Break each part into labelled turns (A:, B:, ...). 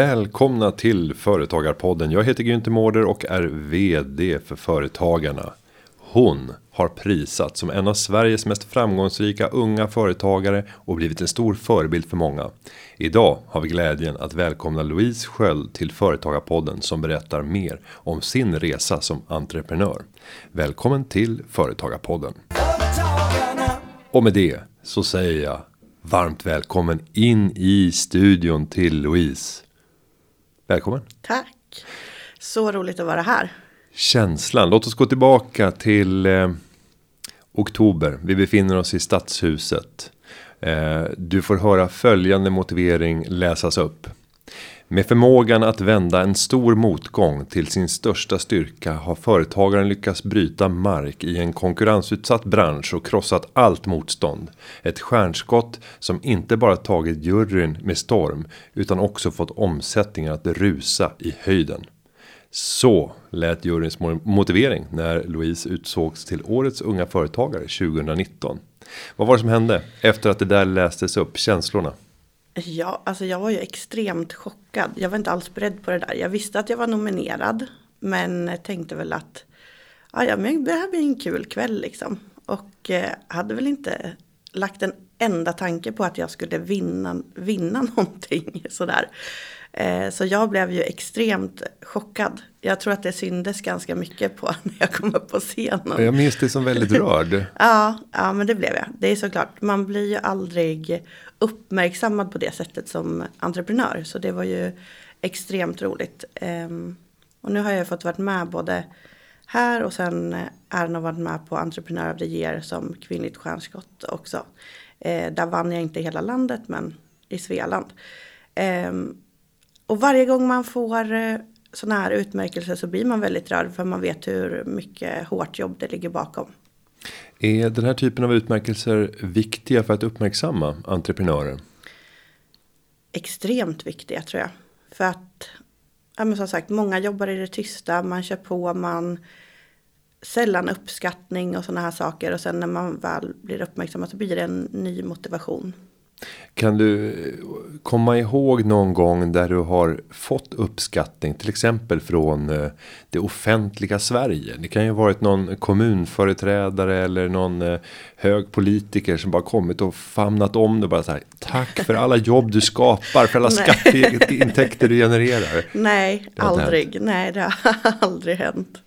A: Välkomna till Företagarpodden. Jag heter Günther Mårder och är VD för Företagarna. Hon har prisats som en av Sveriges mest framgångsrika unga företagare och blivit en stor förebild för många. Idag har vi glädjen att välkomna Louise Sköld till Företagarpodden som berättar mer om sin resa som entreprenör. Välkommen till Företagarpodden. Och med det så säger jag varmt välkommen in i studion till Louise. Välkommen.
B: Tack. Så roligt att vara här.
A: Känslan. Låt oss gå tillbaka till eh, oktober. Vi befinner oss i stadshuset. Eh, du får höra följande motivering läsas upp. Med förmågan att vända en stor motgång till sin största styrka har företagaren lyckats bryta mark i en konkurrensutsatt bransch och krossat allt motstånd. Ett stjärnskott som inte bara tagit juryn med storm utan också fått omsättningen att rusa i höjden. Så lät juryns motivering när Louise utsågs till årets unga företagare 2019. Vad var det som hände efter att det där lästes upp känslorna?
B: Ja, alltså jag var ju extremt chockad. Jag var inte alls beredd på det där. Jag visste att jag var nominerad. Men tänkte väl att ja, ja, men det här blir en kul kväll liksom. Och eh, hade väl inte lagt en enda tanke på att jag skulle vinna, vinna någonting sådär. Eh, så jag blev ju extremt chockad. Jag tror att det syndes ganska mycket på när jag kom upp på scenen.
A: Jag minns det som väldigt rörd.
B: ja, ja, men det blev jag. Det är såklart, man blir ju aldrig uppmärksammad på det sättet som entreprenör. Så det var ju extremt roligt. Ehm, och nu har jag fått varit med både här och sen eh, Erna varit med på Entreprenör of the Year som kvinnligt stjärnskott också. Eh, där vann jag inte hela landet men i Svealand. Ehm, och varje gång man får eh, sådana här utmärkelser så blir man väldigt rörd för man vet hur mycket hårt jobb det ligger bakom.
A: Är den här typen av utmärkelser viktiga för att uppmärksamma entreprenörer?
B: Extremt viktiga tror jag. För att, ja men som sagt, många jobbar i det tysta, man kör på, man sällan uppskattning och sådana här saker. Och sen när man väl blir uppmärksammad så blir det en ny motivation.
A: Kan du komma ihåg någon gång där du har fått uppskattning till exempel från eh, det offentliga Sverige? Det kan ju ha varit någon kommunföreträdare eller någon eh, hög politiker som bara kommit och famnat om det bara så här. Tack för alla jobb du skapar för alla skatteintäkter du genererar.
B: Nej, aldrig. Nej, det har aldrig hänt.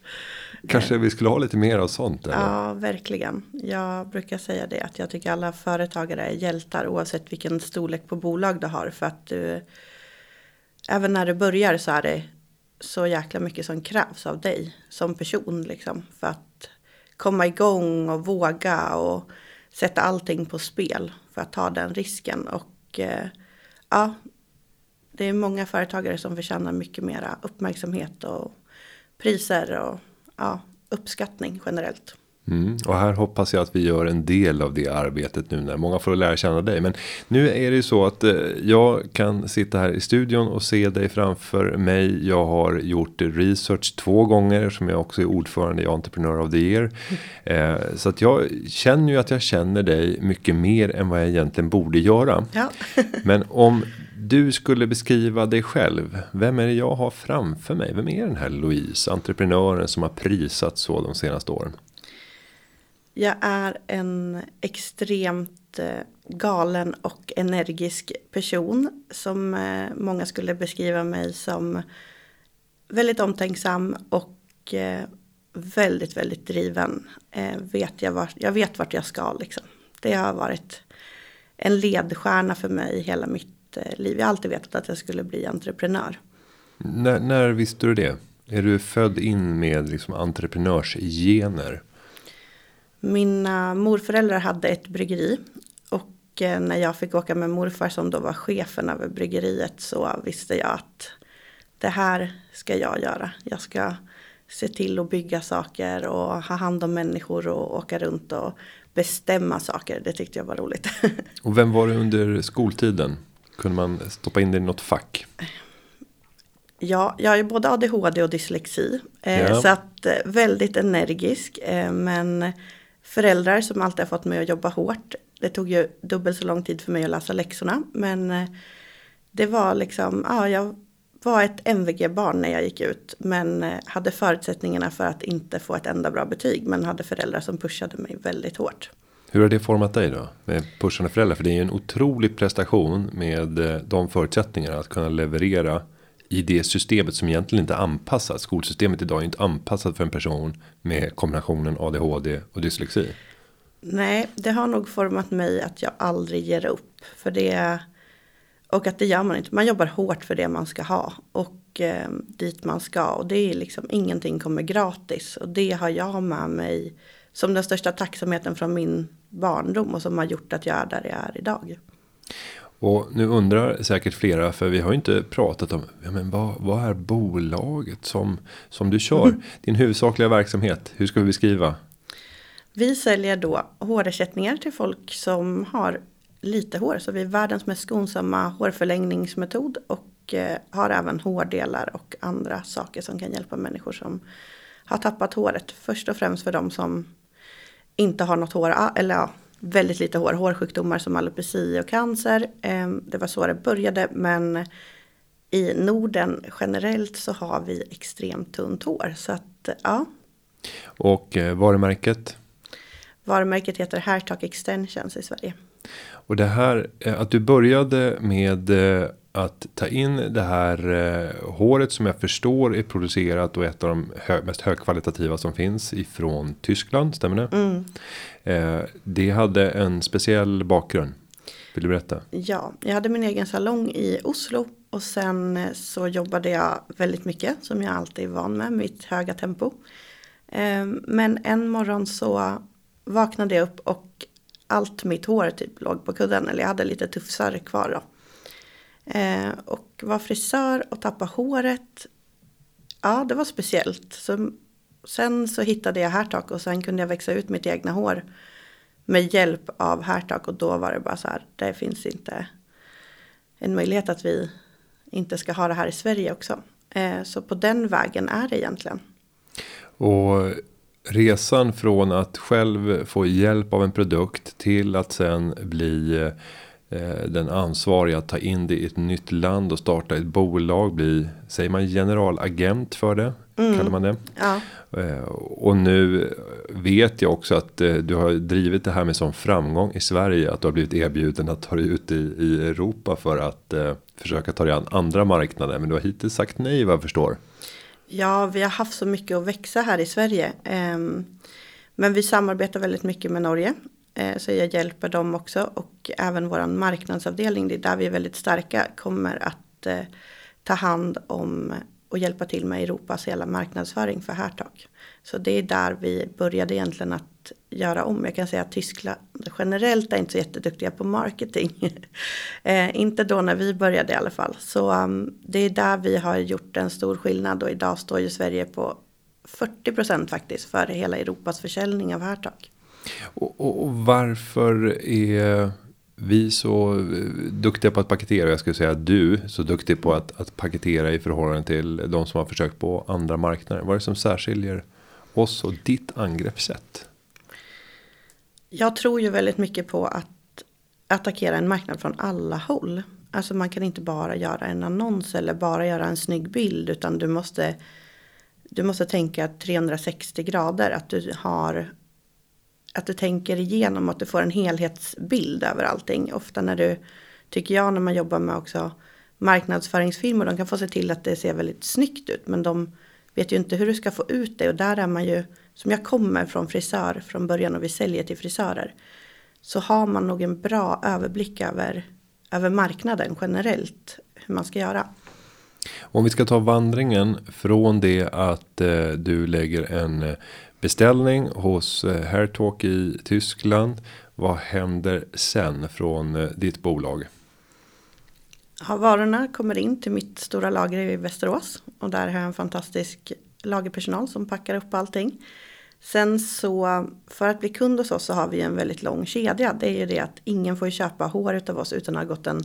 A: Kanske vi skulle ha lite mer av sånt?
B: Eller? Ja, verkligen. Jag brukar säga det att jag tycker alla företagare är hjältar oavsett vilken storlek på bolag du har. För att du, även när du börjar så är det så jäkla mycket som krävs av dig som person. Liksom, för att komma igång och våga och sätta allting på spel för att ta den risken. Och eh, ja, det är många företagare som förtjänar mycket mera uppmärksamhet och priser och ja, uppskattning generellt.
A: Mm, och här hoppas jag att vi gör en del av det arbetet nu när många får lära känna dig. Men nu är det ju så att eh, jag kan sitta här i studion och se dig framför mig. Jag har gjort research två gånger som jag också är ordförande i Entrepreneur of the Year. Eh, så att jag känner ju att jag känner dig mycket mer än vad jag egentligen borde göra.
B: Ja.
A: Men om du skulle beskriva dig själv. Vem är det jag har framför mig? Vem är den här Louise? Entreprenören som har prisat så de senaste åren.
B: Jag är en extremt eh, galen och energisk person. Som eh, många skulle beskriva mig som väldigt omtänksam och eh, väldigt, väldigt driven. Vet jag, vart, jag vet vart jag ska liksom. Det har varit en ledstjärna för mig hela mitt Eh, liv. Jag har alltid vetat att jag skulle bli entreprenör.
A: När, när visste du det? Är du född in med liksom entreprenörsgener?
B: Mina morföräldrar hade ett bryggeri. Och eh, när jag fick åka med morfar som då var chefen över bryggeriet så visste jag att det här ska jag göra. Jag ska se till att bygga saker och ha hand om människor och åka runt och bestämma saker. Det tyckte jag var roligt.
A: och vem var det under skoltiden? Kunde man stoppa in det i något fack?
B: Ja, jag är både ADHD och dyslexi. Eh, ja. Så att eh, väldigt energisk. Eh, men föräldrar som alltid har fått mig att jobba hårt. Det tog ju dubbelt så lång tid för mig att läsa läxorna. Men det var liksom, ja, jag var ett MVG-barn när jag gick ut. Men eh, hade förutsättningarna för att inte få ett enda bra betyg. Men hade föräldrar som pushade mig väldigt hårt.
A: Hur har det format dig då? Med pushande föräldrar. För det är ju en otrolig prestation med eh, de förutsättningarna. Att kunna leverera i det systemet som egentligen inte är anpassat. Skolsystemet idag är inte anpassat för en person med kombinationen ADHD och dyslexi.
B: Nej, det har nog format mig att jag aldrig ger upp. För det och att det gör man inte. Man jobbar hårt för det man ska ha och eh, dit man ska. Och det är liksom ingenting kommer gratis. Och det har jag med mig som den största tacksamheten från min barndom och som har gjort att jag är där jag är idag.
A: Och nu undrar säkert flera, för vi har ju inte pratat om ja, men vad, vad är bolaget som, som du kör? Din huvudsakliga verksamhet, hur ska vi beskriva?
B: Vi säljer då hårersättningar till folk som har lite hår. Så vi är världens mest skonsamma hårförlängningsmetod. Och eh, har även hårdelar och andra saker som kan hjälpa människor som har tappat håret. Först och främst för de som inte har något hår, eller ja, väldigt lite hår. Hårsjukdomar som alopeci och cancer. Eh, det var så det började men i Norden generellt så har vi extremt tunt hår. Så att ja.
A: Och eh, varumärket?
B: Varumärket heter Hairtalk Extensions i Sverige.
A: Och det här eh, att du började med eh, att ta in det här eh, håret som jag förstår är producerat och ett av de hö mest högkvalitativa som finns ifrån Tyskland, stämmer det? Mm. det hade en speciell bakgrund. Vill du berätta?
B: Ja, jag hade min egen salong i Oslo och sen så jobbade jag väldigt mycket som jag alltid är van med, mitt höga tempo. Men en morgon så vaknade jag upp och allt mitt hår typ låg på kudden. Eller jag hade lite tufsar kvar då. Eh, och var frisör och tappa håret. Ja, det var speciellt. Så, sen så hittade jag härtak och sen kunde jag växa ut mitt egna hår. Med hjälp av härtak och då var det bara så här. Det finns inte en möjlighet att vi inte ska ha det här i Sverige också. Eh, så på den vägen är det egentligen.
A: Och resan från att själv få hjälp av en produkt till att sen bli eh, den ansvariga att ta in det i ett nytt land och starta ett bolag. Bli, säger man generalagent för det? Mm. Kallar man det?
B: Ja.
A: Eh, och nu vet jag också att eh, du har drivit det här med sån framgång i Sverige. Att du har blivit erbjuden att ta dig ut i, i Europa för att försöka ta dig an andra marknader. Men du har hittills sagt nej vad jag förstår.
B: Ja, vi har haft så mycket att växa här i Sverige. Ehm, men vi samarbetar väldigt mycket med Norge. Eh, så jag hjälper dem också. Och även vår marknadsavdelning, det är där vi är väldigt starka, kommer att eh, ta hand om och hjälpa till med Europas hela marknadsföring för Hertag. Så det är där vi började egentligen att göra om. Jag kan säga att Tyskland generellt är inte så jätteduktiga på marketing. eh, inte då när vi började i alla fall. Så um, det är där vi har gjort en stor skillnad och idag står ju Sverige på 40 procent faktiskt för hela Europas försäljning av Hertag.
A: Och, och, och varför är vi så eh, duktiga på att paketera. Jag skulle säga att du så duktig på att, att paketera i förhållande till de som har försökt på andra marknader. Vad är det som särskiljer oss och ditt angreppssätt?
B: Jag tror ju väldigt mycket på att attackera en marknad från alla håll. Alltså man kan inte bara göra en annons eller bara göra en snygg bild utan du måste du måste tänka 360 grader att du har att du tänker igenom att du får en helhetsbild över allting. Ofta när du, tycker jag, när man jobbar med också marknadsföringsfilmer, de kan få se till att det ser väldigt snyggt ut, men de vet ju inte hur du ska få ut det och där är man ju, som jag kommer från frisör från början och vi säljer till frisörer, så har man nog en bra överblick över, över marknaden generellt, hur man ska göra.
A: Om vi ska ta vandringen från det att eh, du lägger en eh, beställning hos eh, Hairtalk i Tyskland. Vad händer sen från eh, ditt bolag?
B: Ja, varorna kommer in till mitt stora lager i Västerås och där har jag en fantastisk lagerpersonal som packar upp allting. Sen så för att bli kund hos oss så har vi en väldigt lång kedja. Det är ju det att ingen får köpa hår av oss utan att ha gått en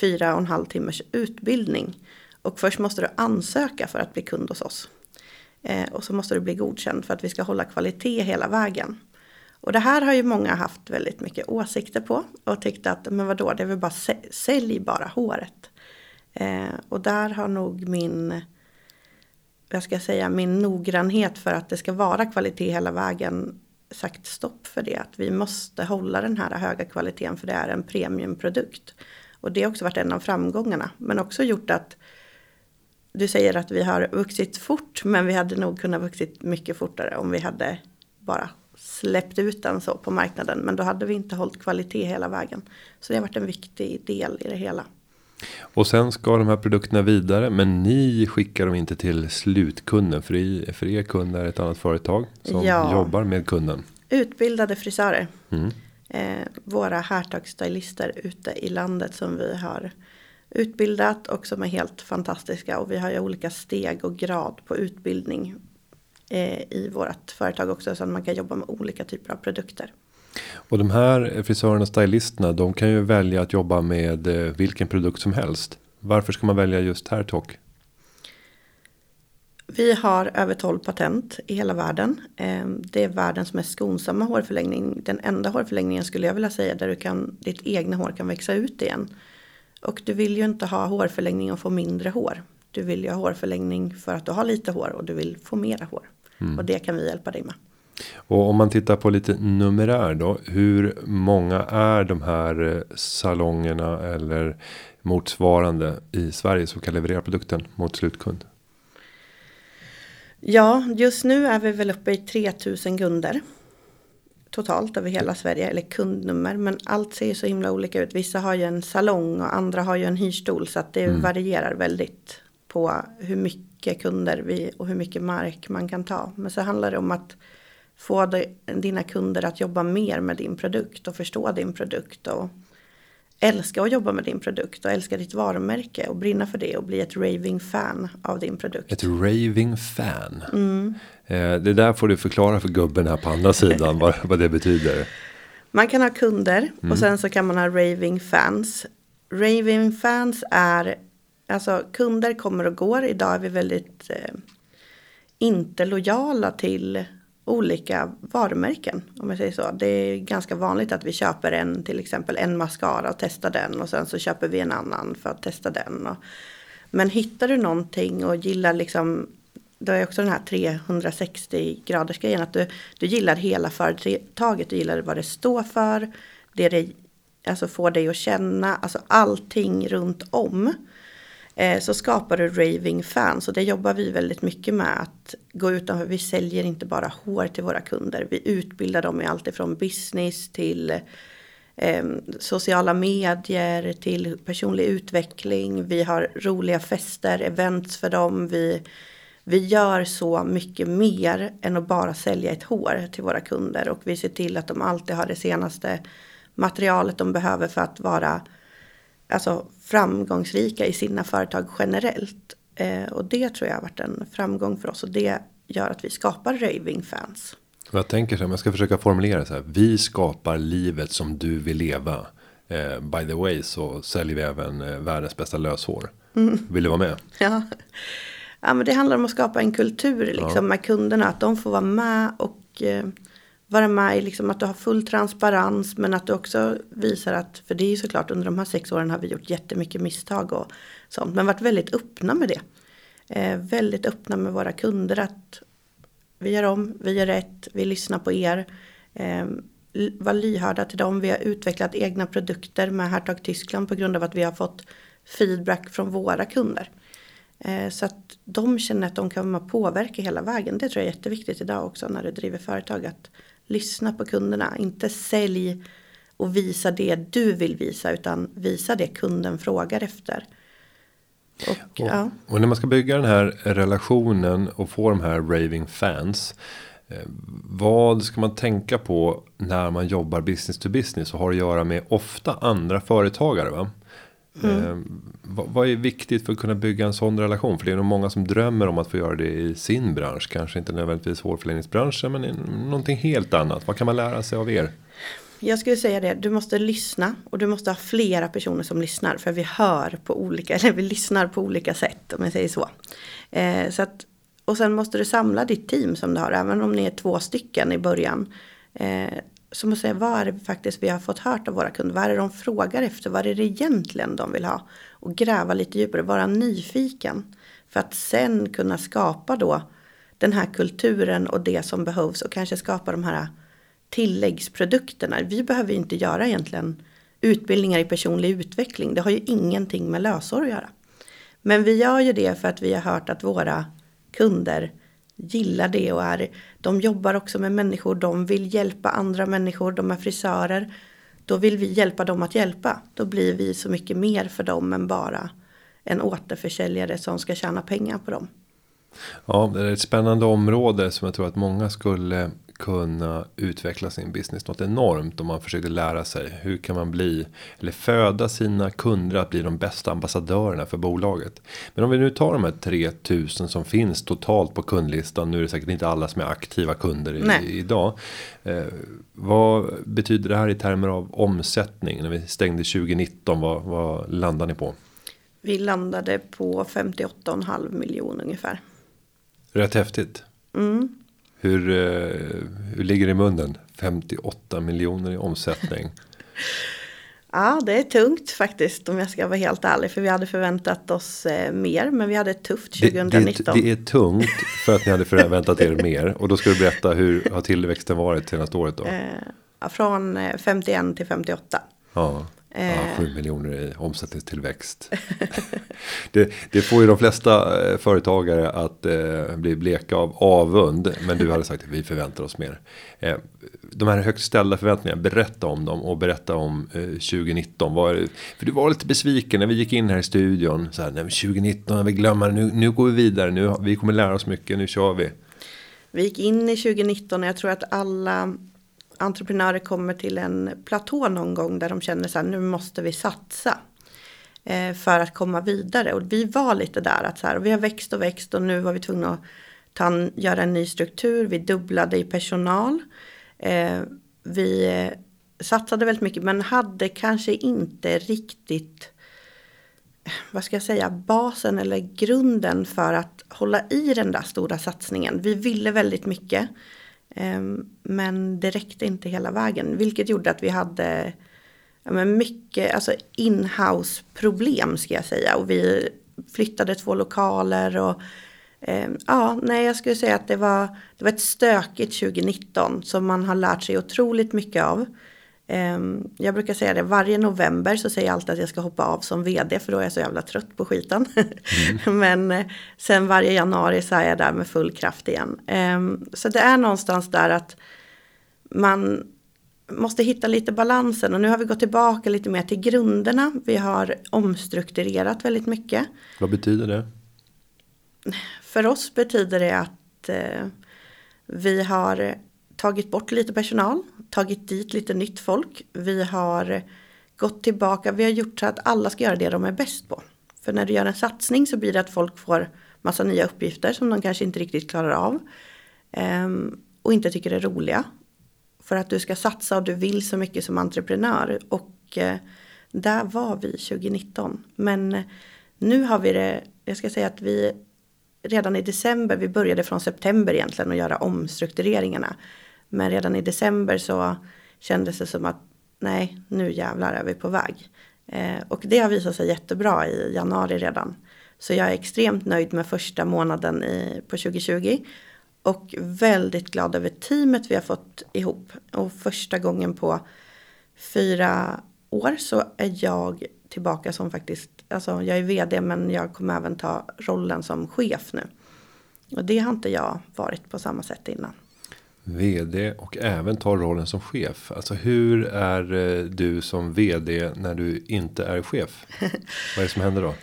B: fyra och en halv timmars utbildning. Och först måste du ansöka för att bli kund hos oss. Eh, och så måste du bli godkänd för att vi ska hålla kvalitet hela vägen. Och det här har ju många haft väldigt mycket åsikter på och tyckt att men vadå, det är väl bara sälj bara håret. Eh, och där har nog min, jag ska säga, min noggrannhet för att det ska vara kvalitet hela vägen sagt stopp för det. Att vi måste hålla den här höga kvaliteten för det är en premiumprodukt. Och det har också varit en av framgångarna. Men också gjort att du säger att vi har vuxit fort men vi hade nog kunnat vuxit mycket fortare om vi hade bara släppt ut den så på marknaden. Men då hade vi inte hållit kvalitet hela vägen. Så det har varit en viktig del i det hela.
A: Och sen ska de här produkterna vidare. Men ni skickar dem inte till slutkunden. För, i, för er kund är ett annat företag som ja. jobbar med kunden.
B: Utbildade frisörer. Mm. Eh, våra härtagsstylister ute i landet som vi har utbildat och som är helt fantastiska. Och vi har ju olika steg och grad på utbildning eh, i vårt företag också. Så att man kan jobba med olika typer av produkter.
A: Och de här frisörerna och stylisterna. De kan ju välja att jobba med eh, vilken produkt som helst. Varför ska man välja just Hairtalk?
B: Vi har över 12 patent i hela världen. Eh, det är världens mest skonsamma hårförlängning. Den enda hårförlängningen skulle jag vilja säga där du kan, ditt egna hår kan växa ut igen. Och du vill ju inte ha hårförlängning och få mindre hår. Du vill ju ha hårförlängning för att du har lite hår och du vill få mera hår. Mm. Och det kan vi hjälpa dig med.
A: Och om man tittar på lite numerär då. Hur många är de här eh, salongerna eller motsvarande i Sverige som kan leverera produkten mot slutkund?
B: Ja, just nu är vi väl uppe i 3000 kunder. Totalt över hela Sverige, eller kundnummer. Men allt ser så himla olika ut. Vissa har ju en salong och andra har ju en hyrstol. Så att det mm. varierar väldigt på hur mycket kunder vi och hur mycket mark man kan ta. Men så handlar det om att få dina kunder att jobba mer med din produkt och förstå din produkt. Och älska att jobba med din produkt och älska ditt varumärke och brinna för det och bli ett raving fan av din produkt.
A: Ett raving fan. Mm. Eh, det där får du förklara för gubben här på andra sidan vad, vad det betyder.
B: Man kan ha kunder mm. och sen så kan man ha raving fans. Raving fans är alltså kunder kommer och går. Idag är vi väldigt eh, inte lojala till olika varumärken. Om jag säger så. Det är ganska vanligt att vi köper en till exempel en mascara och testar den och sen så köper vi en annan för att testa den. Och, men hittar du någonting och gillar liksom då är också den här 360 graders grejen att du, du gillar hela företaget, du gillar vad det står för, det det alltså får dig att känna, alltså allting runt om. Eh, så skapar du raving fans och det jobbar vi väldigt mycket med att gå utanför. Vi säljer inte bara hår till våra kunder. Vi utbildar dem i allt ifrån business till eh, sociala medier till personlig utveckling. Vi har roliga fester, events för dem. Vi, vi gör så mycket mer än att bara sälja ett hår till våra kunder och vi ser till att de alltid har det senaste materialet de behöver för att vara alltså, framgångsrika i sina företag generellt. Eh, och det tror jag har varit en framgång för oss och det gör att vi skapar raving fans.
A: Jag tänker så här, jag ska försöka formulera så här. Vi skapar livet som du vill leva. Eh, by the way så säljer vi även eh, världens bästa löshår. Mm. Vill du vara med?
B: Ja. Ja, men det handlar om att skapa en kultur liksom, ja. med kunderna. Att de får vara med och eh, vara med i liksom att du har full transparens men att du också visar att, för det är ju såklart under de här sex åren har vi gjort jättemycket misstag och sånt men varit väldigt öppna med det. Eh, väldigt öppna med våra kunder att vi gör om, vi gör rätt, vi lyssnar på er. Eh, var lyhörda till dem. Vi har utvecklat egna produkter med Hertog Tyskland på grund av att vi har fått feedback från våra kunder. Eh, så att de känner att de kan påverka hela vägen. Det tror jag är jätteviktigt idag också när du driver företag. Att lyssna på kunderna. Inte sälj och visa det du vill visa utan visa det kunden frågar efter.
A: Och, och, ja. och när man ska bygga den här relationen och få de här raving fans. Eh, vad ska man tänka på när man jobbar business to business och har att göra med ofta andra företagare? Va? Mm. Eh, vad, vad, är viktigt för att kunna bygga en sån relation? För det är nog många som drömmer om att få göra det i sin bransch. Kanske inte nödvändigtvis hårförlängningsbranschen men någonting helt annat. Vad kan man lära sig av er?
B: Jag skulle säga det, du måste lyssna och du måste ha flera personer som lyssnar. För vi hör på olika, eller vi lyssnar på olika sätt om jag säger så. Eh, så att, och sen måste du samla ditt team som du har, även om ni är två stycken i början. Eh, som att säga, vad är det faktiskt vi har fått hört av våra kunder? Vad är det de frågar efter? Vad är det egentligen de vill ha? Och gräva lite djupare, vara nyfiken. För att sen kunna skapa då den här kulturen och det som behövs och kanske skapa de här tilläggsprodukterna. Vi behöver ju inte göra egentligen utbildningar i personlig utveckling. Det har ju ingenting med lösår att göra. Men vi gör ju det för att vi har hört att våra kunder gillar det och är, de jobbar också med människor, de vill hjälpa andra människor, de är frisörer. Då vill vi hjälpa dem att hjälpa. Då blir vi så mycket mer för dem än bara en återförsäljare som ska tjäna pengar på dem.
A: Ja, det är ett spännande område som jag tror att många skulle kunna utveckla sin business något enormt om man försökte lära sig hur kan man bli eller föda sina kunder att bli de bästa ambassadörerna för bolaget. Men om vi nu tar de här 3000 som finns totalt på kundlistan. Nu är det säkert inte alla som är aktiva kunder i, idag. Eh, vad betyder det här i termer av omsättning när vi stängde 2019? Vad, vad landar ni på?
B: Vi landade på 58,5 miljoner ungefär.
A: Rätt häftigt.
B: Mm.
A: Hur, eh, hur ligger det i munnen? 58 miljoner i omsättning.
B: ja, det är tungt faktiskt om jag ska vara helt ärlig. För vi hade förväntat oss eh, mer, men vi hade ett tufft 2019.
A: Det, det, det, är tungt för att ni hade förväntat er mer. Och då ska du berätta hur har tillväxten varit senaste året då?
B: Eh, från 51 eh, till 58.
A: Ja. Ja, 7 eh. miljoner i omsättningstillväxt. det, det, får ju de flesta eh, företagare att eh, bli bleka av avund. Men du hade sagt att vi förväntar oss mer. Eh, de här högt ställda förväntningarna, berätta om dem och berätta om eh, 2019. Var, för du var lite besviken när vi gick in här i studion. Så här, nej, 2019, jag vill glömma det, nu, nu går vi vidare, nu, vi kommer lära oss mycket, nu kör vi.
B: Vi gick in i 2019 och jag tror att alla entreprenörer kommer till en platå någon gång där de känner så här, nu måste vi satsa eh, för att komma vidare. Och vi var lite där att så här, vi har växt och växt och nu var vi tvungna att ta, göra en ny struktur. Vi dubblade i personal. Eh, vi eh, satsade väldigt mycket men hade kanske inte riktigt vad ska jag säga, basen eller grunden för att hålla i den där stora satsningen. Vi ville väldigt mycket. Ehm, men det räckte inte hela vägen, vilket gjorde att vi hade ja, mycket alltså inhouse problem ska jag säga. Och vi flyttade två lokaler och eh, ja, nej, jag skulle säga att det var, det var ett stökigt 2019 som man har lärt sig otroligt mycket av. Ehm, jag brukar säga det, varje november så säger jag alltid att jag ska hoppa av som vd för då är jag så jävla trött på skiten. Mm. Men eh, sen varje januari så är jag där med full kraft igen. Ehm, så det är någonstans där att man måste hitta lite balansen och nu har vi gått tillbaka lite mer till grunderna. Vi har omstrukturerat väldigt mycket.
A: Vad betyder det?
B: För oss betyder det att eh, vi har tagit bort lite personal, tagit dit lite nytt folk. Vi har gått tillbaka, vi har gjort så att alla ska göra det de är bäst på. För när du gör en satsning så blir det att folk får massa nya uppgifter som de kanske inte riktigt klarar av. Ehm, och inte tycker är roliga. För att du ska satsa och du vill så mycket som entreprenör. Och eh, där var vi 2019. Men eh, nu har vi det, jag ska säga att vi redan i december, vi började från september egentligen att göra omstruktureringarna. Men redan i december så kändes det som att nej, nu jävlar är vi på väg. Eh, och det har visat sig jättebra i januari redan. Så jag är extremt nöjd med första månaden i, på 2020. Och väldigt glad över teamet vi har fått ihop. Och första gången på fyra år så är jag tillbaka som faktiskt, alltså jag är vd men jag kommer även ta rollen som chef nu. Och det har inte jag varit på samma sätt innan.
A: Vd och även tar rollen som chef. Alltså hur är eh, du som vd när du inte är chef? Vad är det som händer då?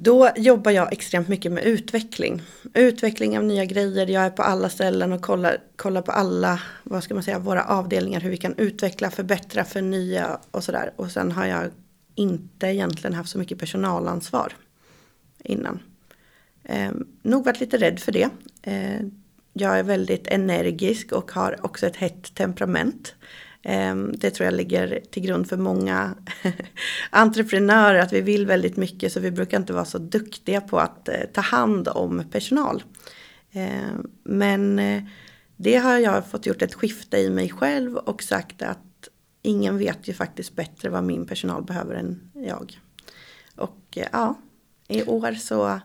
B: Då jobbar jag extremt mycket med utveckling. Utveckling av nya grejer. Jag är på alla ställen och kollar, kollar på alla, vad ska man säga, våra avdelningar. Hur vi kan utveckla, förbättra, förnya och sådär. Och sen har jag inte egentligen haft så mycket personalansvar innan. Eh, nog varit lite rädd för det. Eh, jag är väldigt energisk och har också ett hett temperament. Ehm, det tror jag ligger till grund för många entreprenörer att vi vill väldigt mycket så vi brukar inte vara så duktiga på att eh, ta hand om personal. Ehm, men eh, det har jag fått gjort ett skifte i mig själv och sagt att ingen vet ju faktiskt bättre vad min personal behöver än jag. Och eh, ja, i år så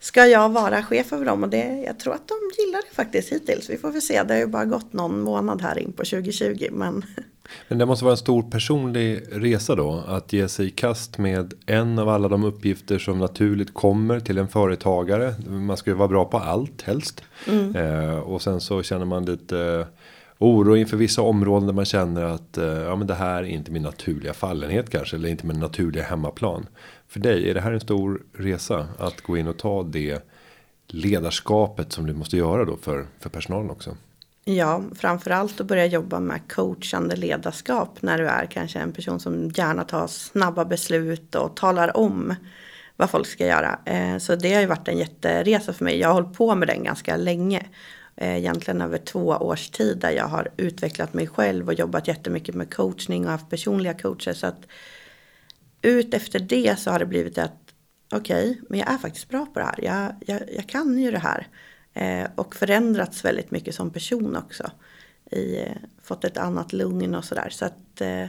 B: ska jag vara chef över dem och det, jag tror att de gillar det faktiskt hittills. Vi får väl se, det har ju bara gått någon månad här in på 2020 men
A: Men det måste vara en stor personlig resa då att ge sig i kast med en av alla de uppgifter som naturligt kommer till en företagare. Man ska ju vara bra på allt helst mm. eh, och sen så känner man lite eh, oro inför vissa områden där man känner att eh, ja, men det här är inte min naturliga fallenhet kanske eller inte min naturliga hemmaplan. För dig är det här en stor resa att gå in och ta det ledarskapet som du måste göra då för för personalen också.
B: Ja, framförallt att börja jobba med coachande ledarskap när du är kanske en person som gärna tar snabba beslut och talar om vad folk ska göra. Eh, så det har ju varit en jätteresa för mig. Jag har hållit på med den ganska länge. Eh, egentligen över två års tid där jag har utvecklat mig själv och jobbat jättemycket med coachning och haft personliga coacher. Så att ut efter det så har det blivit att okej, okay, men jag är faktiskt bra på det här. Jag, jag, jag kan ju det här. Eh, och förändrats väldigt mycket som person också. I, eh, fått ett annat lugn och sådär. Så att eh,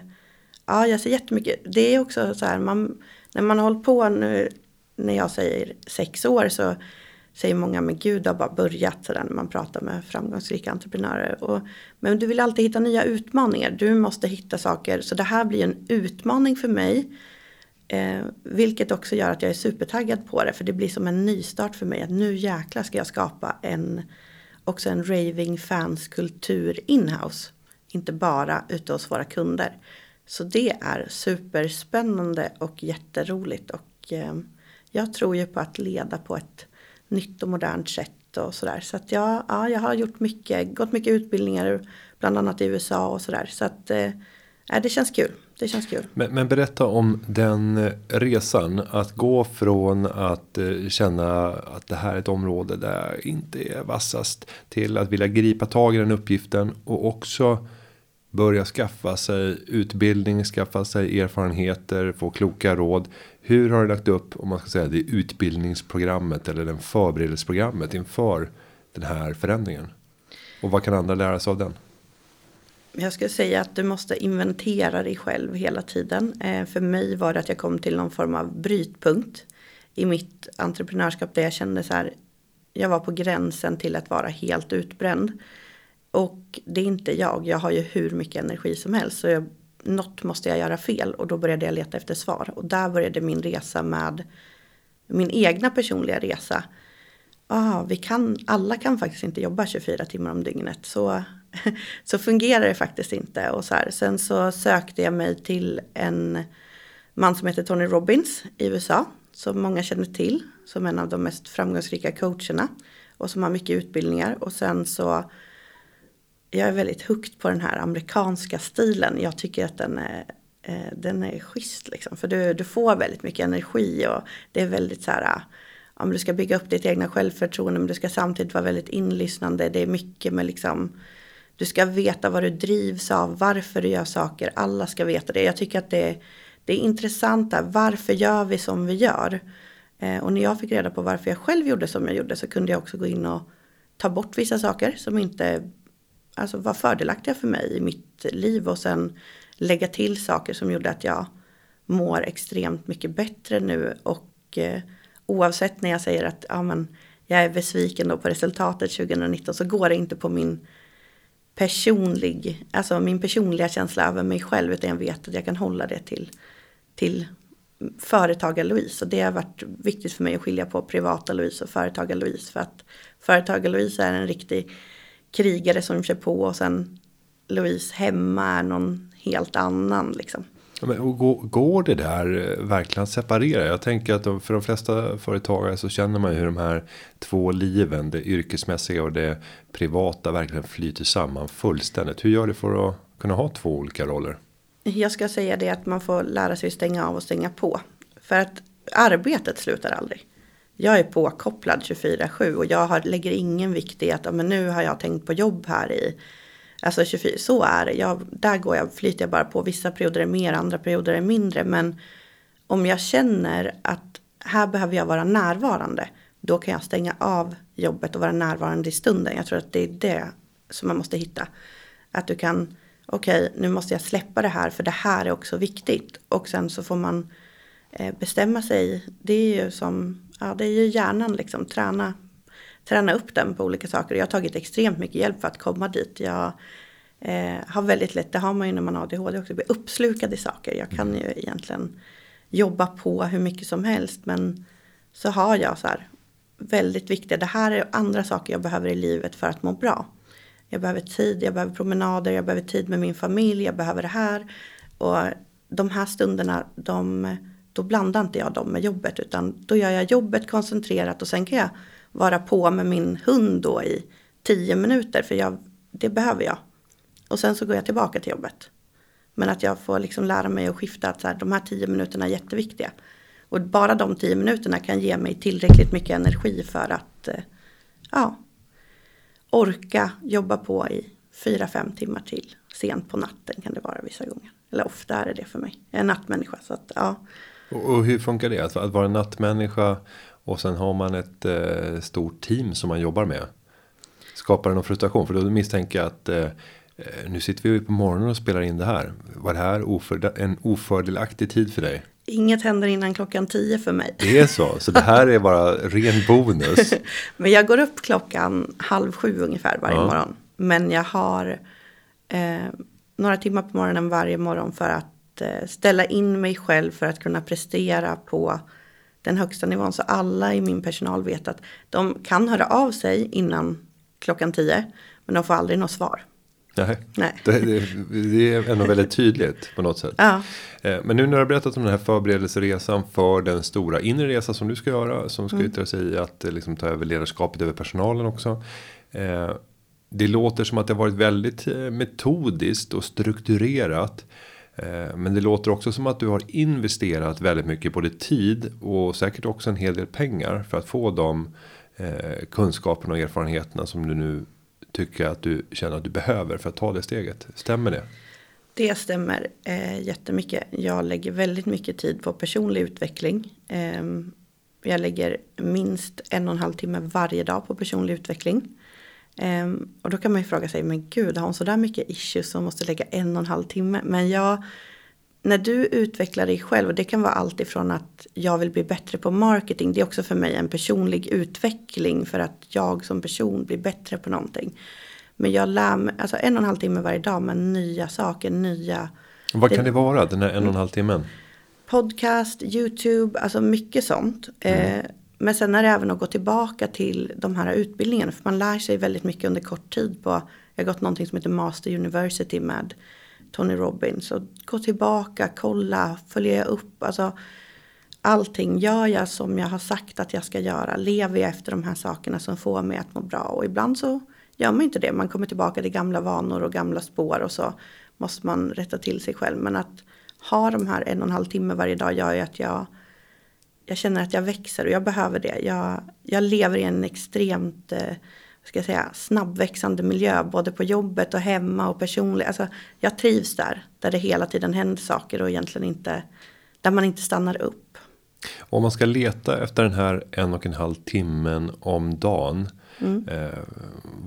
B: ja, jag ser jättemycket. Det är också så här, man, när man har hållit på nu, när jag säger sex år så säger många, men gud det har bara börjat sådär när man pratar med framgångsrika entreprenörer. Och, men du vill alltid hitta nya utmaningar, du måste hitta saker. Så det här blir en utmaning för mig Eh, vilket också gör att jag är supertaggad på det. För det blir som en nystart för mig. Att nu jäklar ska jag skapa en, också en raving fans kultur inhouse. Inte bara ute hos våra kunder. Så det är superspännande och jätteroligt. Och eh, jag tror ju på att leda på ett nytt och modernt sätt och sådär. Så att jag, ja, jag har gjort mycket, gått mycket utbildningar bland annat i USA och sådär. Så att eh, äh, det känns kul det känns kul.
A: Men, men, berätta om den eh, resan. Att gå från att eh, känna att det här är ett område där jag inte är vassast. Till att vilja gripa tag i den uppgiften. Och också börja skaffa sig utbildning, skaffa sig erfarenheter, få kloka råd. Hur har du lagt upp om man ska säga det utbildningsprogrammet eller den förberedelseprogrammet inför den här förändringen? Och vad kan andra lära sig av den?
B: jag skulle säga att du måste inventera dig själv hela tiden. Eh, för mig var det att jag kom till någon form av brytpunkt i mitt entreprenörskap där jag kände så här. Jag var på gränsen till att vara helt utbränd. Och det är inte jag. Jag har ju hur mycket energi som helst. Så jag, något måste jag göra fel. Och då började jag leta efter svar. Och där började min resa med min egna personliga resa. Ah, vi kan, alla kan faktiskt inte jobba 24 timmar om dygnet. Så så fungerar det faktiskt inte. Och så här. Sen så sökte jag mig till en man som heter Tony Robbins i USA. Som många känner till. Som en av de mest framgångsrika coacherna. Och som har mycket utbildningar. Och sen så. Jag är väldigt hooked på den här amerikanska stilen. Jag tycker att den är, eh, den är schysst liksom. För du, du får väldigt mycket energi. Och det är väldigt så här. Ah, Om du ska bygga upp ditt egna självförtroende. Men du ska samtidigt vara väldigt inlyssnande. Det är mycket med liksom du ska veta vad du drivs av, varför du gör saker. Alla ska veta det. Jag tycker att det, det är intressant där. Varför gör vi som vi gör? Eh, och när jag fick reda på varför jag själv gjorde som jag gjorde så kunde jag också gå in och ta bort vissa saker som inte alltså, var fördelaktiga för mig i mitt liv. Och sen lägga till saker som gjorde att jag mår extremt mycket bättre nu. Och eh, oavsett när jag säger att ja, men, jag är besviken då på resultatet 2019 så går det inte på min personlig, alltså min personliga känsla över mig själv utan jag vet att jag kan hålla det till, till företagar-Louise. Och det har varit viktigt för mig att skilja på privata Louise och företagar-Louise. För att företagar-Louise är en riktig krigare som kör på och sen Louise hemma är någon helt annan liksom.
A: Men, går, det där eh, verkligen att separera? Jag tänker att för de flesta företagare så känner man ju hur de här två liven, det yrkesmässiga och det privata verkligen flyter samman fullständigt. Hur gör du för att kunna ha två olika roller?
B: Jag ska säga det att man får lära sig stänga av och stänga på. För att arbetet slutar aldrig. Jag är påkopplad 24-7 och jag har, lägger ingen vikt i att men nu har jag tänkt på jobb här i Alltså 24, så är det. Jag, där går jag, flyter jag bara på. Vissa perioder är mer, andra perioder är mindre. Men om jag känner att här behöver jag vara närvarande. Då kan jag stänga av jobbet och vara närvarande i stunden. Jag tror att det är det som man måste hitta. Att du kan, okej okay, nu måste jag släppa det här för det här är också viktigt. Och sen så får man bestämma sig. Det är ju som, ja det är ju hjärnan liksom, träna, träna upp den på olika saker. Jag har tagit extremt mycket hjälp för att komma dit. Jag eh, har väldigt lätt, det har man ju när man har ADHD också, bli uppslukad i saker. Jag kan ju egentligen jobba på hur mycket som helst. Men så har jag så här väldigt viktiga, det här är andra saker jag behöver i livet för att må bra. Jag behöver tid, jag behöver promenader, jag behöver tid med min familj, jag behöver det här. Och de här stunderna, de, då blandar inte jag dem med jobbet utan då gör jag jobbet koncentrerat och sen kan jag vara på med min hund då i tio minuter för jag, det behöver jag. Och sen så går jag tillbaka till jobbet. Men att jag får liksom lära mig att skifta att så här, de här tio minuterna är jätteviktiga. Och bara de tio minuterna kan ge mig tillräckligt mycket energi för att eh, ja, orka jobba på i fyra, fem timmar till. Sent på natten kan det vara vissa gånger. Eller ofta är det det för mig. Jag är en nattmänniska. Så att, ja
A: och, och hur funkar det? Att, att vara en nattmänniska och sen har man ett eh, stort team som man jobbar med. Skapar det någon frustration? För då misstänker jag att eh, Eh, nu sitter vi på morgonen och spelar in det här. Var det här oförde en ofördelaktig tid för dig?
B: Inget händer innan klockan tio för mig.
A: Det är så, så det här är bara ren bonus.
B: Men jag går upp klockan halv sju ungefär varje ja. morgon. Men jag har eh, några timmar på morgonen varje morgon för att eh, ställa in mig själv för att kunna prestera på den högsta nivån. Så alla i min personal vet att de kan höra av sig innan klockan tio. Men de får aldrig något svar.
A: Nej, Nej. Det, det, det, är ändå väldigt tydligt på något sätt.
B: Ja.
A: Eh, men nu när du har berättat om den här förberedelseresan för den stora inre resa som du ska göra. Som ska mm. yttra sig i att eh, liksom, ta över ledarskapet över personalen också. Det låter som att det har varit väldigt metodiskt och strukturerat. Eh, men det låter också som att du har investerat väldigt mycket både tid och säkert också en hel del pengar för att få de eh, kunskaperna och erfarenheterna som du nu tycker att du känner att du behöver för att ta det steget. Stämmer det?
B: Det stämmer eh, jättemycket. Jag lägger väldigt mycket tid på personlig utveckling. Eh, jag lägger minst en och en halv timme varje dag på personlig utveckling. Eh, och då kan man ju fråga sig, men gud, har hon så där mycket issues som måste lägga en och en halv timme? Men jag när du utvecklar dig själv, och det kan vara allt ifrån att jag vill bli bättre på marketing, det är också för mig en personlig utveckling för att jag som person blir bättre på någonting. Men jag lär mig, alltså en och en halv timme varje dag med nya saker, nya...
A: Vad kan det, det vara, den här en och en halv timmen?
B: Podcast, YouTube, alltså mycket sånt. Mm. Eh, men sen är det även att gå tillbaka till de här utbildningarna, för man lär sig väldigt mycket under kort tid på, jag har gått någonting som heter Master University med Tony Robbins. Och gå tillbaka, kolla, följa upp. Alltså, allting gör jag som jag har sagt att jag ska göra. Lever jag efter de här sakerna som får mig att må bra. Och ibland så gör man inte det. Man kommer tillbaka till gamla vanor och gamla spår. Och så måste man rätta till sig själv. Men att ha de här en och en halv timme varje dag gör ju att jag jag känner att jag växer och jag behöver det. Jag, jag lever i en extremt eh, ska jag säga, snabbväxande miljö både på jobbet och hemma och personligt. Alltså, jag trivs där, där det hela tiden händer saker och egentligen inte, där man inte stannar upp.
A: Om man ska leta efter den här en och en halv timmen om dagen. Mm. Eh,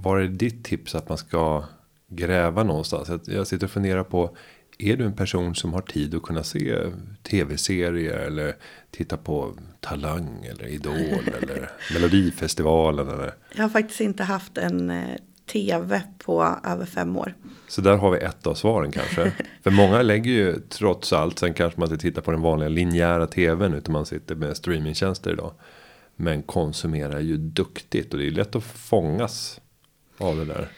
A: var är ditt tips att man ska gräva någonstans? Jag sitter och funderar på är du en person som har tid att kunna se tv-serier eller titta på Talang eller Idol eller Melodifestivalen eller?
B: Jag har faktiskt inte haft en eh, tv på över fem år.
A: Så där har vi ett av svaren kanske. För många lägger ju trots allt, sen kanske man inte tittar på den vanliga linjära tvn utan man sitter med streamingtjänster idag. Men konsumerar ju duktigt och det är lätt att fångas av det där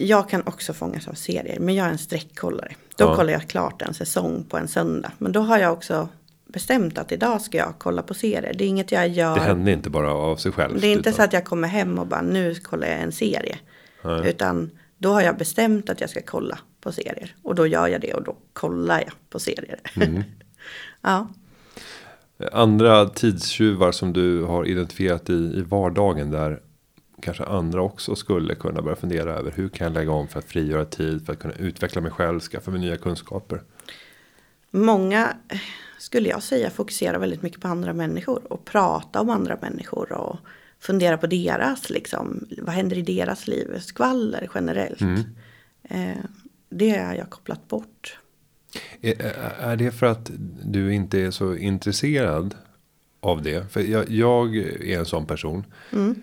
B: jag kan också fångas av serier, men jag är en streckkollare. Då ja. kollar jag klart en säsong på en söndag. Men då har jag också bestämt att idag ska jag kolla på serier. Det är inget jag gör.
A: Det händer inte bara av sig själv.
B: Det är inte utan... så att jag kommer hem och bara nu kollar jag en serie. Nej. Utan då har jag bestämt att jag ska kolla på serier. Och då gör jag det och då kollar jag på serier. Mm. ja.
A: Andra tidstjuvar som du har identifierat i, i vardagen där kanske andra också skulle kunna börja fundera över hur kan jag lägga om för att frigöra tid för att kunna utveckla mig själv, skaffa mig nya kunskaper.
B: Många skulle jag säga fokuserar väldigt mycket på andra människor och prata om andra människor och fundera på deras, liksom, vad händer i deras liv, skvaller generellt.
A: Mm.
B: Eh, det har jag kopplat bort.
A: Är, är det för att du inte är så intresserad av det? För jag, jag är en sån person.
B: Mm.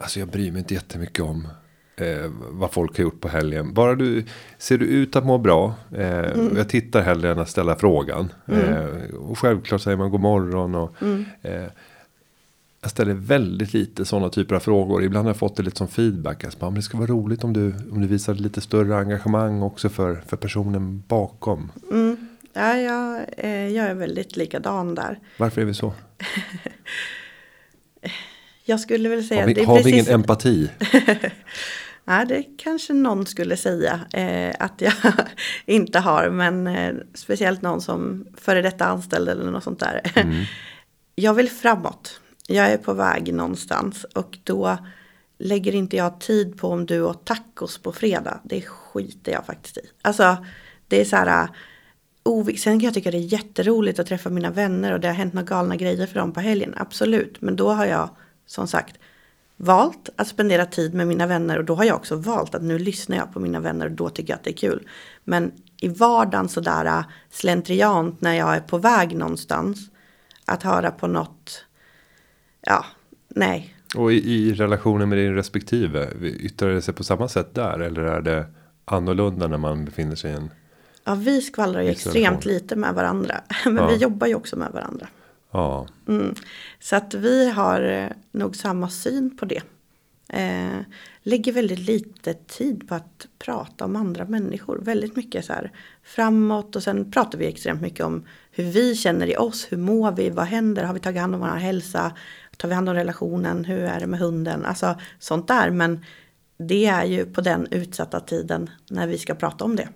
A: Alltså jag bryr mig inte jättemycket om eh, vad folk har gjort på helgen. Bara du ser du ut att må bra. Eh,
B: Mm.
A: Jag tittar hellre än att ställa frågan. Eh, och självklart säger man god morgon. Och,
B: Mm.
A: eh, jag ställer väldigt lite sådana typer av frågor. Ibland har jag fått det lite som feedback. Alltså, men det ska vara roligt om du, om du visar lite större engagemang också för, för personen bakom.
B: Mm. Ja, jag, eh, jag är väldigt likadan där.
A: Varför är vi så?
B: Jag skulle väl säga
A: Har vi,
B: det är
A: har vi
B: precis-
A: ingen empati?
B: Ja, det kanske någon skulle säga eh, att jag inte har. Men eh, speciellt någon som före detta anställd eller något sånt där.
A: Mm.
B: Jag vill framåt. Jag är på väg någonstans. Och då lägger inte jag tid på om du åt tacos på fredag. Det skiter jag faktiskt i. Alltså, det är så här. ovik- Sen kan jag tycka det är jätteroligt att träffa mina vänner och det har hänt några galna grejer för dem på helgen. Absolut, men då har jag som sagt valt att spendera tid med mina vänner och då har jag också valt att nu lyssnar jag på mina vänner och då tycker jag att det är kul. Men i vardagen sådär äh, slentriant när jag är på väg någonstans att höra på något, ja, nej.
A: Och i, i relationen med din respektive. Yttrar det sig på samma sätt där? Eller är det annorlunda när man befinner sig i en...
B: Ja, vi skvallrar ju extremt lite med varandra. Men
A: Ja.
B: vi jobbar ju också med varandra.
A: Ja,
B: Mm. Så att vi har eh, nog samma syn på det. Eh, lägger väldigt lite tid på att prata om andra människor. Väldigt mycket så här framåt och sen pratar vi extremt mycket om hur vi känner i oss. Hur mår vi? Vad händer? Har vi tagit hand om vår hälsa? Tar vi hand om relationen? Hur är det med hunden? Alltså sånt där. Men det är ju på den utsatta tiden när vi ska prata om det.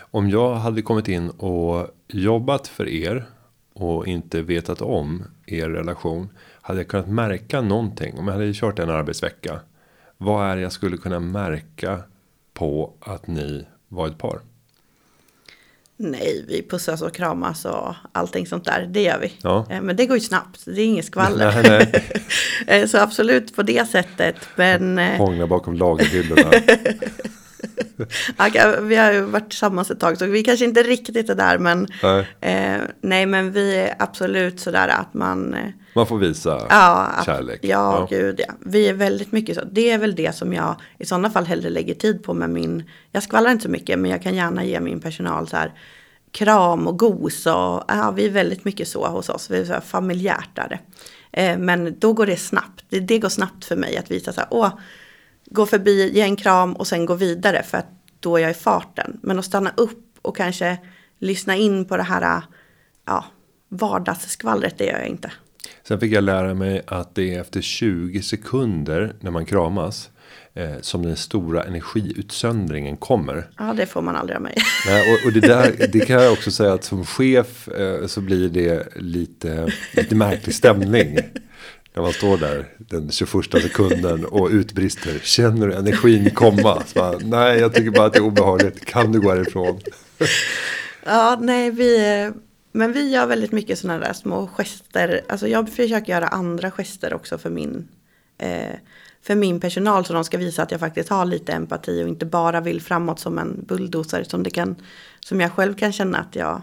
A: Om jag hade kommit in och jobbat för er och inte vetat om er relation. Hade jag kunnat märka någonting om jag hade kört en arbetsvecka. Vad är det jag skulle kunna märka på att ni var ett par?
B: Nej, vi pussas och kramas och allting sånt där. Det gör vi.
A: Ja.
B: Eh, Men det går ju snabbt. Det är inget skvaller.
A: Nej, nej.
B: Eh, Så absolut på det sättet. Men eh,
A: Hångla bakom lagerhyllorna.
B: ja, vi har ju varit tillsammans ett tag så vi kanske inte riktigt är där. Men
A: Nej,
B: eh, nej, men vi är absolut sådär att man eh,
A: man får visa
B: Ja,
A: kärlek.
B: Ja, gud ja. Vi är väldigt mycket så. Det är väl det som jag i sådana fall hellre lägger tid på med min. Jag skvallrar inte så mycket men jag kan gärna ge min personal så här kram och gos och ja, vi är väldigt mycket så hos oss. Vi är så här familjärt där. Eh, men då går det snabbt. Det, det går snabbt för mig att visa så här, åh, gå förbi, ge en kram och sen gå vidare för att då är jag i farten. Men att stanna upp och kanske lyssna in på det här, ja, vardagsskvallret, det gör jag inte.
A: Sen fick jag lära mig att det är efter 20 sekunder när man kramas. Eh, som den stora energiutsöndringen kommer.
B: Ja, det får man aldrig av mig.
A: Nej, och, och det där det kan jag också säga att som chef eh, så blir det lite, lite märklig stämning. När man står där den 21 sekunden och utbrister. Känner du energin komma? Så bara, Nej, jag tycker bara att det är obehagligt. Kan du gå härifrån?
B: Ja, nej, vi, men vi gör väldigt mycket sådana där små gester. Alltså jag försöker göra andra gester också för min, eh, för min personal. Så de ska visa att jag faktiskt har lite empati och inte bara vill framåt som en bulldozer. Som, det kan, som jag själv kan känna att jag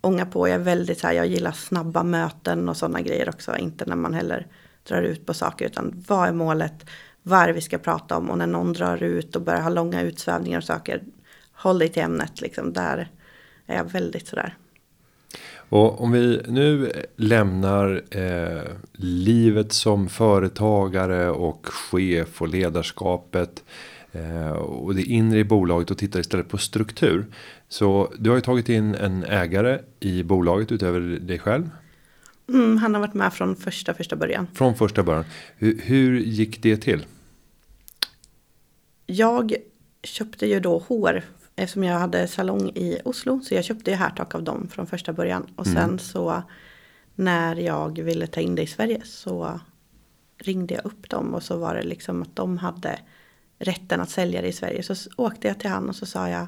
B: ångar på. Jag är väldigt så här, jag gillar snabba möten och sådana grejer också. Inte när man heller drar ut på saker. Utan vad är målet? Vad är det vi ska prata om? Och när någon drar ut och börjar ha långa utsvävningar och saker. Håll dig till ämnet liksom. Där är jag väldigt sådär.
A: Och om vi nu lämnar eh, livet som företagare och chef och ledarskapet. Eh, och det inre i bolaget och tittar istället på struktur. Så du har ju tagit in en ägare i bolaget utöver dig själv.
B: Mm, han har varit med från första, första början.
A: Från första början. Hur, hur gick det till?
B: Jag köpte ju då hår eftersom jag hade salong i Oslo. Så jag köpte ju härtak av dem från första början. Och sen så när jag ville ta in det i Sverige så ringde jag upp dem och så var det liksom att de hade rätten att sälja det i Sverige. Så åkte jag till han och så sa jag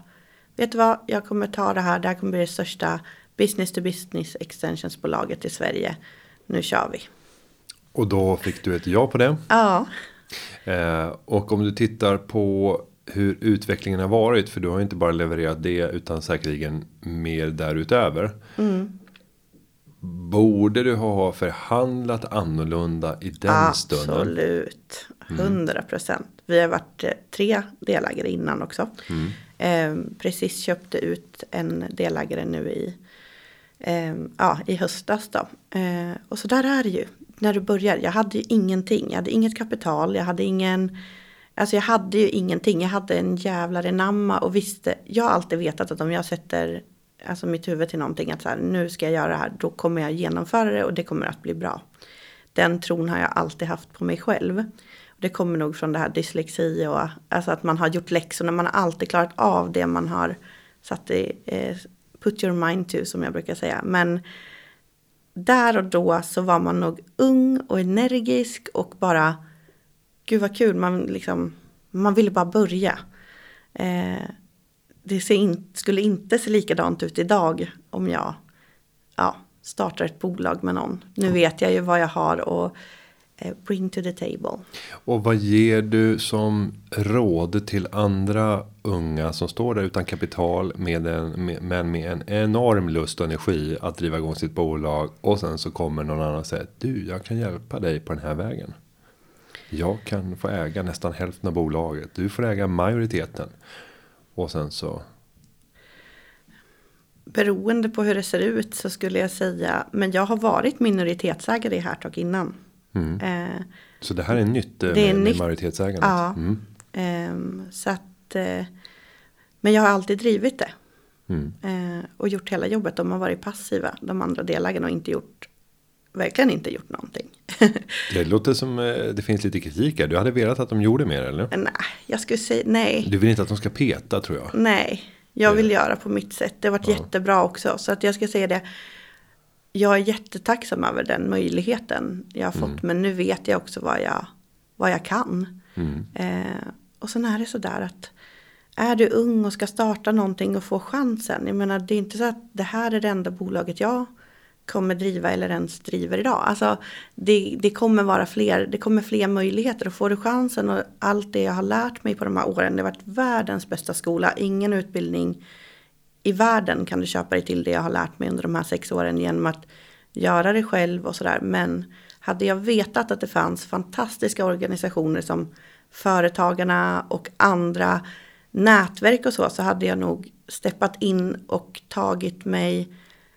B: Vet du vad, jag kommer ta det här. Det här kommer bli det största business to business extensionsbolaget i Sverige. Nu kör vi.
A: Och då fick du ett ja på det.
B: Ja.
A: Eh, och om du tittar på hur utvecklingen har varit. För du har inte bara levererat det utan säkerligen mer därutöver.
B: Mm.
A: Borde du ha förhandlat annorlunda i den stunden?
B: Absolut. 100 procent. Vi har varit eh, tre delägare innan också.
A: Mm.
B: Eh, precis köpte ut en delägare nu i, eh, ja, i höstas då. Eh, och så där är det ju. När du börjar. Jag hade ju ingenting. Jag hade inget kapital. Jag hade ingen. Alltså jag hade ju ingenting. Jag hade en jävla namma och visste. Jag har alltid vetat att om jag sätter alltså mitt huvud till någonting. Att så här, nu ska jag göra det här. Då kommer jag genomföra det och det kommer att bli bra. Den tron har jag alltid haft på mig själv. Det kommer nog från det här dyslexi och alltså att man har gjort läxorna. Man har alltid klarat av det man har satt i, eh, put your mind to som jag brukar säga. Men där och då så var man nog ung och energisk och bara gud vad kul, man, liksom, man ville bara börja. Eh, det in, skulle inte se likadant ut idag om jag ja, startar ett bolag med någon. Nu vet jag ju vad jag har och bring to the table.
A: Och vad ger du som råd till andra unga som står där utan kapital med en, med, men med en enorm lust och energi att driva igång sitt bolag och sen så kommer någon annan och säger du jag kan hjälpa dig på den här vägen. Jag kan få äga nästan hälften av bolaget. Du får äga majoriteten. Och sen så.
B: Beroende på hur det ser ut så skulle jag säga. Men jag har varit minoritetsägare i Hertog innan.
A: Mm. Eh, så det här är nytt eh, det är med, nytt, med majoritetsägandet?
B: Ja. Mm. Eh, så att. Eh, men jag har alltid drivit det. Mm. Eh, och gjort hela jobbet. De har varit passiva. De andra delägarna har inte gjort. Verkligen inte gjort någonting.
A: det låter som eh, det finns lite kritik här. Du hade velat att de gjorde mer eller?
B: Nej, jag skulle säga nej.
A: Du vill inte att de ska peta tror jag.
B: Nej, jag vill göra på mitt sätt. Det har varit ja. jättebra också. Så att jag ska säga det. Jag är jättetacksam över den möjligheten jag har fått. Mm. Men nu vet jag också vad jag, vad jag kan. Mm. Eh, och sen är det sådär att är du ung och ska starta någonting och få chansen. Jag menar det är inte så att det här är det enda bolaget jag kommer driva eller ens driver idag. Alltså det, det, kommer vara fler, det kommer fler möjligheter och får du chansen och allt det jag har lärt mig på de här åren. Det har varit världens bästa skola, ingen utbildning i världen kan du köpa dig till det jag har lärt mig under de här sex åren genom att göra det själv och sådär. Men hade jag vetat att det fanns fantastiska organisationer som Företagarna och andra nätverk och så, så hade jag nog steppat in och tagit mig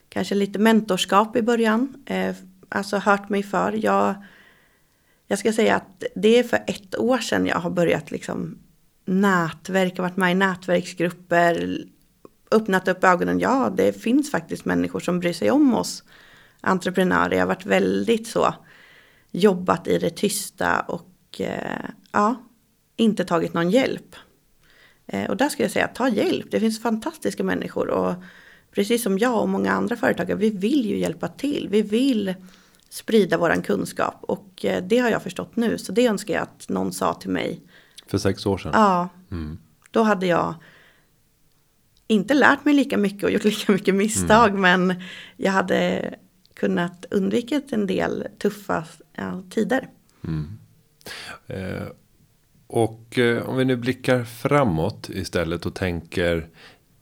B: kanske lite mentorskap i början. Eh, alltså hört mig för. Jag, jag ska säga att det är för ett år sedan jag har börjat liksom nätverka, varit med i nätverksgrupper, öppnat upp ögonen. Ja, det finns faktiskt människor som bryr sig om oss entreprenörer. Jag har varit väldigt så jobbat i det tysta och eh, ja, inte tagit någon hjälp. Eh, och där skulle jag säga, ta hjälp. Det finns fantastiska människor och precis som jag och många andra företagare, vi vill ju hjälpa till. Vi vill sprida våran kunskap och eh, det har jag förstått nu. Så det önskar jag att någon sa till mig.
A: För sex år sedan?
B: Ja. Mm. Då hade jag inte lärt mig lika mycket och gjort lika mycket misstag. Mm. Men jag hade kunnat undvika en del tuffa ja, tider. Mm.
A: Eh, och eh, om vi nu blickar framåt istället och tänker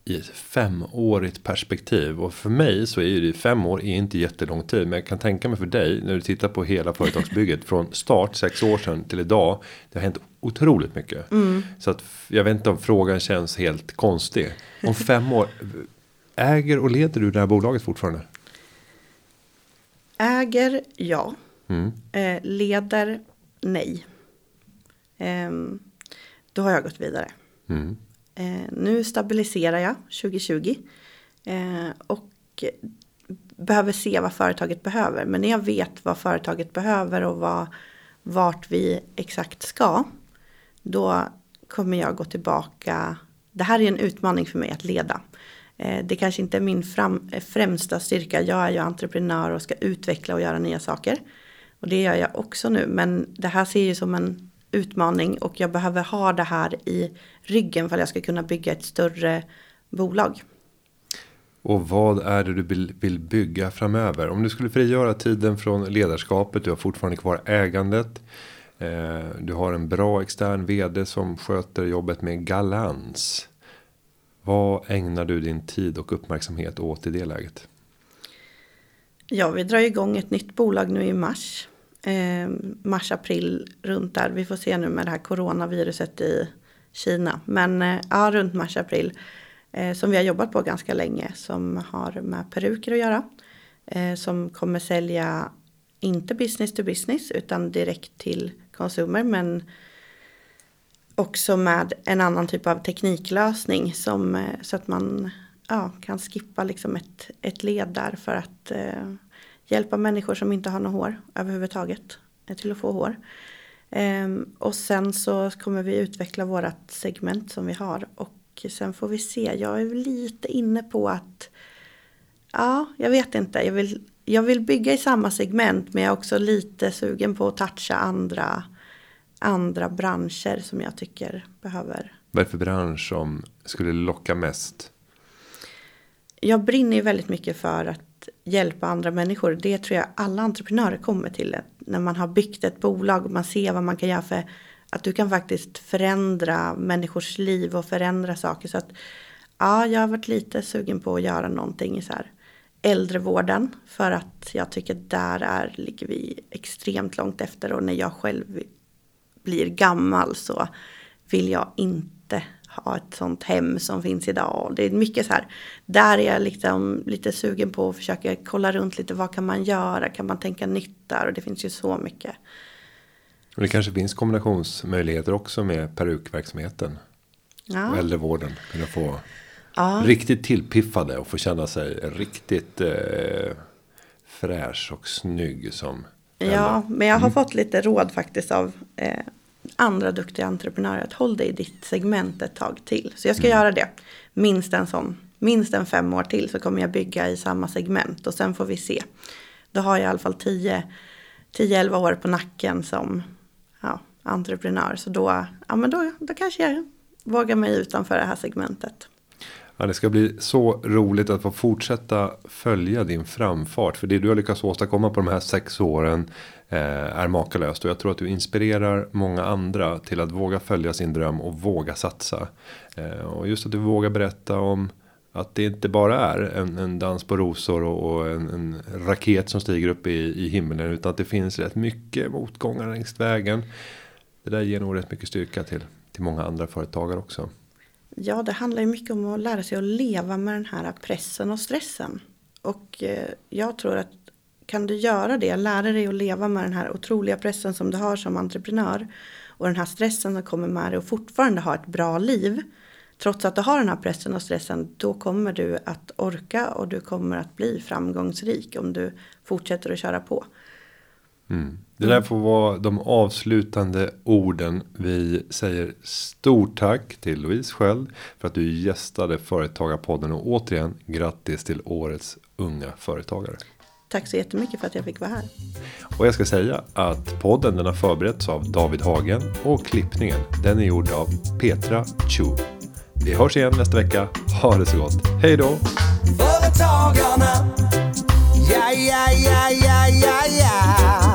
A: i ett femårigt perspektiv. Och för mig så är ju det fem år är inte jättelång tid. Men jag kan tänka mig för dig när du tittar på hela företagsbygget från start sex år sedan till idag. Det har hänt otroligt mycket. Mm. Så att jag vet inte om frågan känns helt konstig. Om fem år. Äger och leder du det här bolaget fortfarande?
B: Äger ja. Mm. Eh, leder nej. Eh, då har jag gått vidare. Mm. Eh, nu stabiliserar jag 2020 eh, och behöver se vad företaget behöver. Men när jag vet vad företaget behöver och vad, vart vi exakt ska, då kommer jag gå tillbaka. Det här är en utmaning för mig att leda. Eh, det kanske inte är min fram, främsta styrka. Jag är ju entreprenör och ska utveckla och göra nya saker. Och det gör jag också nu. Men det här ser ju som en utmaning och jag behöver ha det här i ryggen för att jag ska kunna bygga ett större bolag.
A: Och vad är det du vill bygga framöver? Om du skulle frigöra tiden från ledarskapet. Du har fortfarande kvar ägandet. Eh, du har en bra extern vd som sköter jobbet med galans. Vad ägnar du din tid och uppmärksamhet åt i det läget?
B: Ja, vi drar igång ett nytt bolag nu i mars. Eh, mars, april runt där. Vi får se nu med det här coronaviruset i Kina. Men eh, ja, runt mars, april. Eh, som vi har jobbat på ganska länge. Som har med peruker att göra. Eh, som kommer sälja inte business to business utan direkt till konsumer. Men också med en annan typ av tekniklösning. Som, eh, så att man ja, kan skippa liksom ett, ett led där för att eh, hjälpa människor som inte har något hår överhuvudtaget eh, till att få hår. Um, och sen så kommer vi utveckla vårat segment som vi har och sen får vi se. Jag är lite inne på att ja, jag vet inte. Jag vill, jag vill bygga i samma segment men jag är också lite sugen på att toucha andra, andra branscher som jag tycker behöver.
A: Vad är det för bransch som skulle locka mest?
B: Jag brinner ju väldigt mycket för att hjälpa andra människor. Det tror jag alla entreprenörer kommer till. När man har byggt ett bolag och man ser vad man kan göra för att du kan faktiskt förändra människors liv och förändra saker. Så att ja, jag har varit lite sugen på att göra någonting i så här äldrevården. För att jag tycker där är, ligger vi extremt långt efter. Och när jag själv blir gammal så vill jag inte ha ett sånt hem som finns idag. Det är mycket så här, där är jag liksom lite sugen på att försöka kolla runt lite, vad kan man göra, kan man tänka nytt där och det finns ju så mycket.
A: Och det kanske finns kombinationsmöjligheter också med perukverksamheten. Ja. Och äldrevården, kunna få ja. riktigt tillpiffade och få känna sig riktigt eh, fräsch och snygg som
B: Ja, men jag har mm. fått lite råd faktiskt av eh, andra duktiga entreprenörer att håll dig i ditt segment ett tag till. Så jag ska mm. göra det. Minst en sån, minst en fem år till så kommer jag bygga i samma segment och sen får vi se. Då har jag i alla fall 10-11 år på nacken som ja, entreprenör. Så då, ja, men då, då kanske jag vågar mig utanför det här segmentet.
A: Ja, det ska bli så roligt att få fortsätta följa din framfart. För det du har lyckats åstadkomma på de här sex åren eh, är makalöst. Och jag tror att du inspirerar många andra till att våga följa sin dröm och våga satsa. Eh, och just att du vågar berätta om att det inte bara är en, en dans på rosor och, och en, en, raket som stiger upp i, i himlen. Utan att det finns rätt mycket motgångar längs vägen. Det där ger nog rätt mycket styrka till, till många andra företagare också.
B: Ja, det handlar ju mycket om att lära sig att leva med den här pressen och stressen. Och eh, jag tror att kan du göra det, lära dig att leva med den här otroliga pressen som du har som entreprenör och den här stressen som kommer med dig och fortfarande ha ett bra liv. Trots att du har den här pressen och stressen, då kommer du att orka och du kommer att bli framgångsrik om du fortsätter att köra på.
A: Mm. Det där får vara de avslutande orden. Vi säger stort tack till Louise själv för att du gästade Företagarpodden och återigen grattis till årets unga företagare.
B: Tack så jättemycket för att jag fick vara här.
A: Och jag ska säga att podden den har förberetts av David Hagen och klippningen den är gjord av Petra Chu. Vi hörs igen nästa vecka. Ha det så gott. Hej då! Företagarna,
C: ja, ja, ja, ja, ja, ja